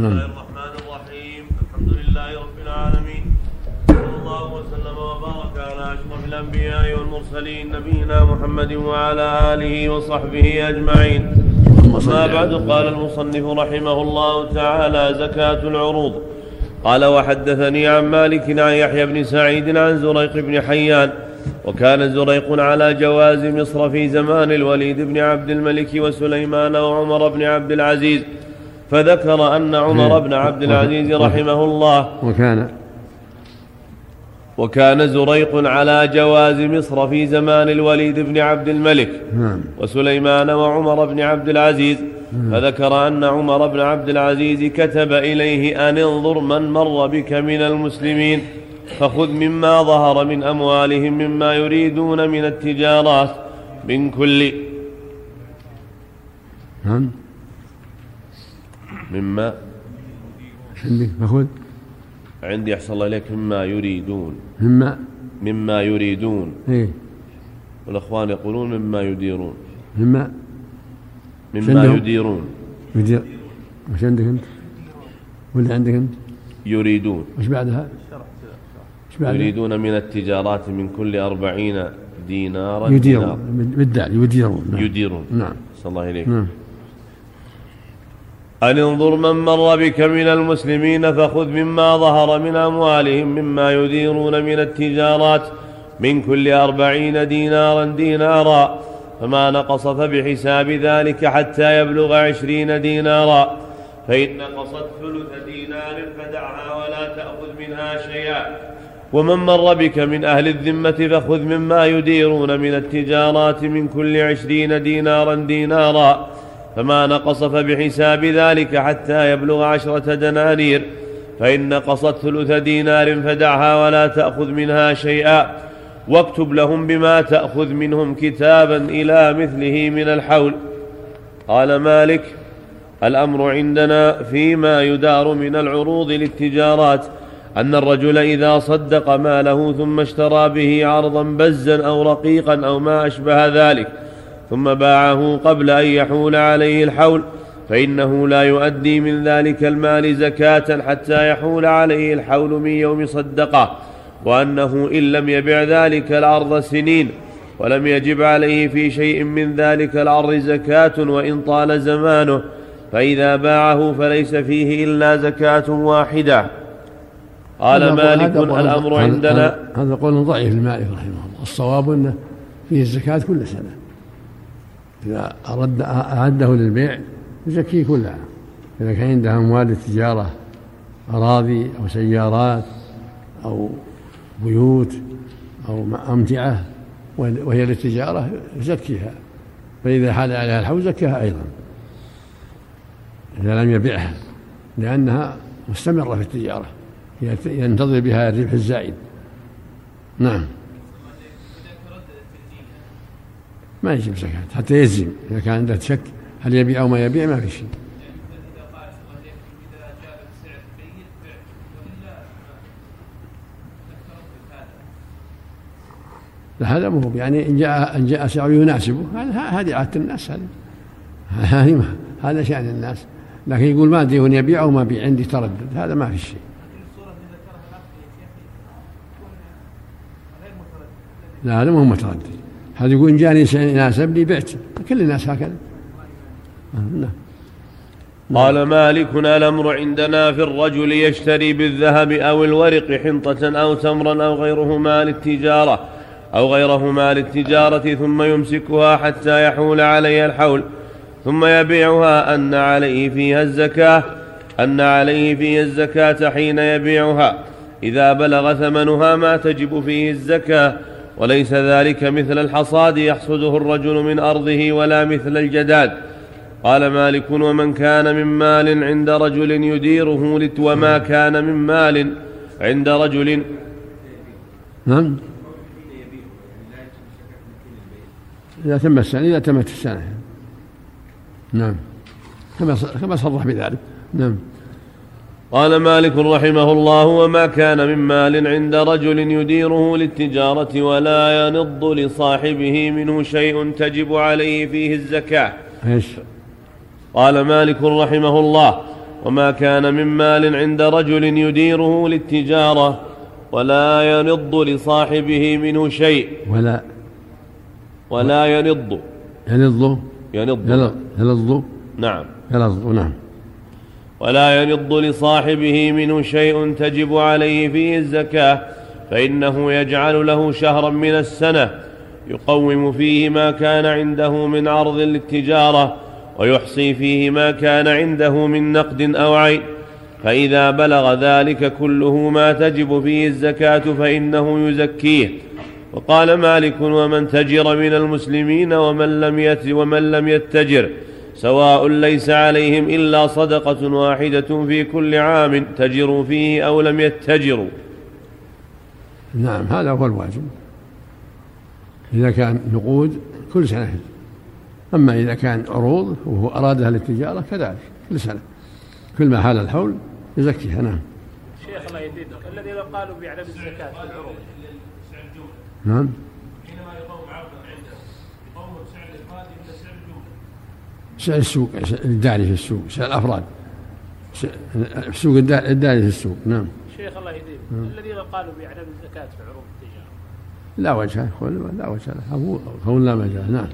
بسم نعم. الله الرحمن الرحيم. الحمد لله رب العالمين. صلى الله وسلم وبارك على أشرف الأنبياء والمرسلين نبينا محمد وعلى آله وصحبه أجمعين. أما بعد قال المصنف رحمه الله تعالى زكاة العروض. قال وحدثني عن مالك عن يحيى بن سعيد عن زريق بن حيان وكان زريق على جواز مصر في زمان الوليد بن عبد الملك وسليمان وعمر بن عبد العزيز فذكر أن عمر بن عبد العزيز رحمه الله وكان وكان زريق على جواز مصر في زمان الوليد بن عبد الملك نعم. وسليمان وعمر بن عبد العزيز. فذكر أن عمر بن عبد العزيز كتب إليه أن انظر من مر بك من المسلمين فخذ مما ظهر من أموالهم مما يريدون من التجارات من كل. نعم. مما عندك فخذ عندي أحسن الله إليك مما يريدون. مما؟ مما يريدون. إيه. والأخوان يقولون مما يديرون. مما؟ مما؟ يديرون. يدير. وش عندك أنت؟ ولا عندك أنت؟ يريدون. وش بعدها؟ وش بعدها؟ يريدون من التجارات من كل أربعين دينارا يديرون. بالدال يديرون. نعم. يديرون. نعم. صلى الله إليك. نعم. أن انظر من مر بك من المسلمين فخذ مما ظهر من أموالهم مما يديرون من التجارات من كل أربعين دينارا دينارا فما نقص فبحساب ذلك حتى يبلغ عشرين دينارا فإن نقصت ثلث دينار فدعها ولا تأخذ منها شيئا. ومن مر بك من أهل الذمة فخذ مما يديرون من التجارات من كل عشرين دينارا دينارا فما نقص فبحساب ذلك حتى يبلغ عشرة دنانير. فإن نقصت ثلث دينار فدعها ولا تأخذ منها شيئا. واكتب لهم بما تأخذ منهم كتابا إلى مثله من الحول. قال مالك الأمر عندنا فيما يدار من العروض للتجارات. أن الرجل إذا صدق ماله ثم اشترى به عرضا بزا أو رقيقا أو ما أشبه ذلك. ثم باعه قبل أن يحول عليه الحول فإنه لا يؤدي من ذلك المال زكاة حتى يحول عليه الحول من يوم صدقه وأنه إن لم يبع ذلك العرض سنين ولم يجب عليه في شيء من ذلك العرض زكاة وإن طال زمانه فإذا باعه فليس فيه إلا زكاة واحدة. قال مالك الأمر عندنا. هذا- قول ضعيف لمالك رحمه الله الصواب أنه فيه الزكاة كل سنة. إذا أرد أعده للبيع يزكيه كل عام إذا كان عنده أموال للتجارة أراضي أو سيارات أو بيوت أو أمتعة وهي للتجارة يزكيها. فإذا حال عليها الحول زكاها أيضا. إذا لم يبيعها لأنها مستمرة في التجارة ينتظر بها الربح الزائد. نعم. ما يجب زكاة حتى يجزم إذا كان عنده شك هل يبيع أو ما يبيع ما في شيء. هذا مو هو. يعني إن جاء إن جاء سعر يناسبه هذه عادة الناس هذه. هذه هذا شأن الناس. لكن يقول ما أدري وين يبيع أو ما بيع عندي تردد هذا ما في شيء. لا هذا ما هو متردد. هذا يقول إن جاني شيء يناسب لي بعت كل الناس هكذا. آه، نعم. قال مالك الأمر عندنا في الرجل يشتري بالذهب أو الورق حنطة أو تمرا أو غيرهما للتجارة أو غيرهما للتجارة ثم يمسكها حتى يحول عليها الحول ثم يبيعها. أن عليه فيها الزكاة أن عليه فيها الزكاة حين يبيعها. إذا بلغ ثمنها ما تجب فيه الزكاة. وليس ذلك مثل الحصاد يحصده الرجل من أرضه ولا مثل الجداد. قال مالك ومن كان من مال عند رجل يديره وما كان من مال عند رجل نعم. إذا تم السنة إذا تمت السنة. نعم. كما صرح بذلك. نعم. قال مالك رحمه الله وما كان من مال عند رجل يديره للتجارة ولا ينض لصاحبه منه شيء تجب عليه فيه الزكاة. إيش؟ قال مالك رحمه الله وما كان من مال عند رجل يديره للتجارة ولا ينض لصاحبه منه شيء. ولا ولا ينض. ينض؟ ينض. ينض؟ نعم. ينض نعم. ولا ينض لصاحبه منه شيء تجب عليه فيه الزكاة فإنه يجعل له شهرا من السنة يقوم فيه ما كان عنده من عرض للتجارة ويحصي فيه ما كان عنده من نقد أو عين فإذا بلغ ذلك كله ما تجب فيه الزكاة فإنه يزكيه. وقال مالك ومن تجر من المسلمين ومن لم ومن لم يتجر سواء ليس عليهم إلا صدقة واحدة في كل عام تجروا فيه أو لم يتجروا. نعم هذا هو الواجب. إذا كان نقود كل سنة. أما إذا كان عروض وهو أرادها للتجارة كذلك كل سنة. كل ما حال الحول يزكيها نعم. شيخ الله يزيدك. الذين قالوا بعدم الزكاة. في العروض نعم حينما يقوم عقد عنده يقوم بسعر الإفراد ولا سعر الجملة سعر السوق الداري في السوق سعر الأفراد. السوق الداري في السوق نعم. شيخ الله يهديك. الذين قالوا بعدم الزكاة في عروض التجارة. لا وجه لا وجه له. قول لا مجال نعم.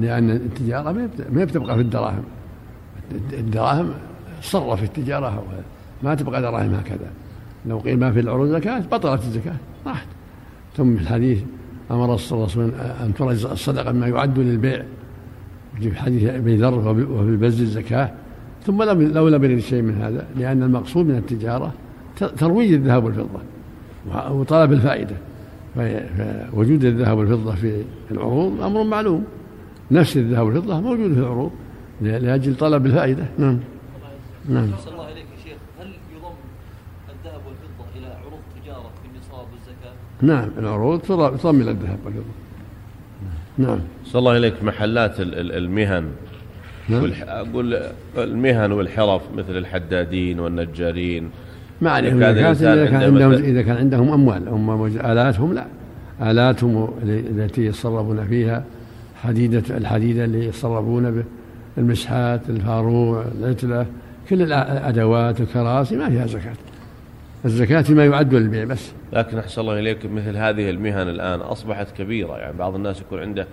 لأن التجارة ما بتبقى في الدراهم. الدراهم صرف التجارة ما تبقى دراهم هكذا. لو قيل ما في العروض زكاة بطلت الزكاة راحت. ثم في الحديث أمر الرسول أن ترز الصدقة ما يعد للبيع. في حديث أبي ذر وفي البز الزكاة ثم لو لم يرد شيء من هذا لأن المقصود من التجارة ترويج الذهب والفضة وطلب الفائدة. فوجود الذهب والفضة في العروض أمر معلوم. نفس الذهب والفضة موجود في العروض لأجل طلب الفائدة. نعم. نعم. الله عليك يا شيخ. هل يضم الذهب والفضة إلى عروض تجارة في النصاب والزكاة؟ نعم. العروض تضم إلى الذهب والفضة. نعم. صلى الله عليك محلات المهن نعم. أقول المهن والحرف مثل الحدادين والنجارين. ما عليهم زكاة إذا كان عندهم إذا كان عندهم أموال هم آلاتهم لا. آلاتهم التي يتصرفون فيها حديدة الحديدة اللي يتصرفون به المسحات الفاروع العتلة كل الأدوات الكراسي ما فيها زكاة. الزكاة ما يعد للبيع بس. لكن أحسن الله إليك مثل هذه المهن الآن أصبحت كبيرة يعني بعض الناس يكون عنده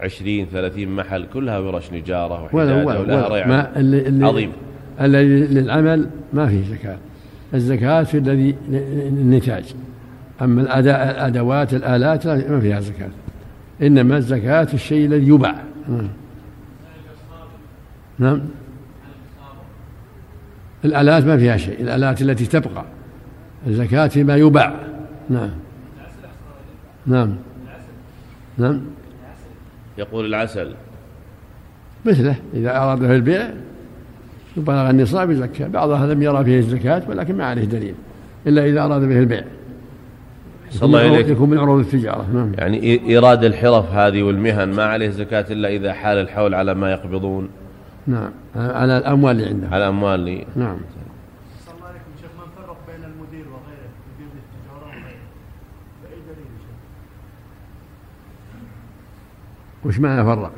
عشرين ثلاثين محل كلها ورش نجارة وحدادة ولها ريع ما اللي اللي عظيم. الذي للعمل ما فيه زكاة. الزكاة في الذي النتاج أما الأداء الأدوات الآلات ما فيها زكاة. إنما الزكاة الشيء الذي يباع. نعم, نعم. الآلات ما فيها شيء. الآلات التي تبقى. الزكاة فيما يباع. نعم. نعم. نعم. يقول العسل. مثله إذا أراد في البيع بلغ النصاب يزكى. بعضها لم يرى فيه الزكاة ولكن ما عليه دليل إلا إذا أراد به البيع. صلى الله عليك. يكون من عروض التجارة. نعم. يعني إيراد الحرف هذه والمهن ما عليه زكاة إلا إذا حال الحول على ما يقبضون. نعم. على الأموال اللي عندهم على الأموال اللي نعم صلى الله عليكم شيخ من فرق بين المدير وغيره مدير التجارة وغيره بأي دليل شيخ وش معنى فرق؟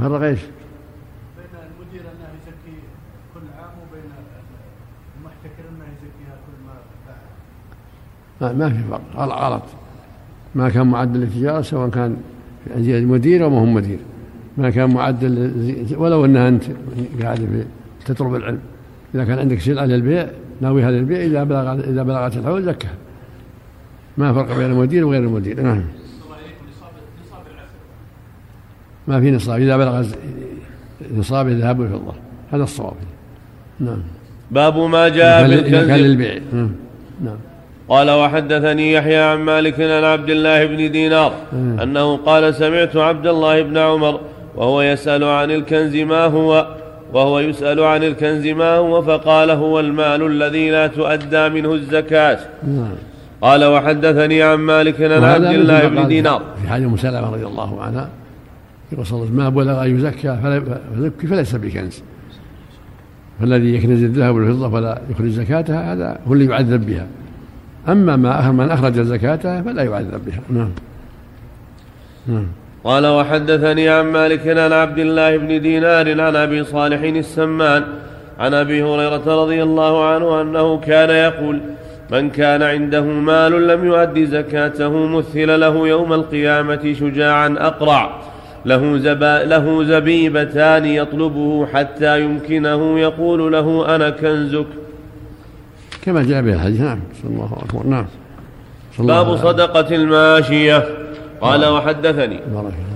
فرق إيش؟ بين المدير أنه يزكي كل عام وبين المحتكر أنه يزكيها كل ما باع ما في فرق غلط ما كان معدل للتجارة سواء كان مدير أو ما هو مدير. ما كان معدل ولو أنها أنت قاعد تطلب العلم. إذا كان عندك سلعه للبيع ناوي هذا البيع إذا بلغ إذا بلغت الحول زكها ما فرق بين المدير وغير المدير. نعم. ما في نصاب إذا بلغ نصاب الذهب والفضه هذا الصواب. نعم. باب ما جاء بالكنز للبيع. نعم. نعم. قال وحدثني يحيى عن مالك عن عبد الله بن دينار أنه قال سمعت عبد الله بن عمر وهو يسأل عن الكنز ما هو وهو يسأل عن الكنز ما هو فقال هو المال الذي لا تؤدى منه الزكاة. نعم. قال وحدثني عن مالك عن عبد الله بن دينار. في حديث ام سلمه رضي الله عنها يقول ما بلغ أن يزكى فيزكي فليس بكنز. فالذي يكنز الذهب والفضة فلا يخرج زكاتها هذا هو اللي يعذب بها. أما ما من أخرج زكاتها فلا يعذب بها. نعم. نعم. قال وحدثني عن مالك عن عبد الله بن دينار عن أبي صالح السمان عن أبي هريرة رضي الله عنه أنه كان يقول من كان عنده مال لم يؤد زكاته مثل له يوم القيامة شجاعا أقرع. له, زبا له زبيبتان يطلبه حتى يمكنه يقول له أنا كنزك. كما جاء به الحديث نعم صلى الله اكبر نعم. باب صدقة الماشية. قال وحدثني. بارك الله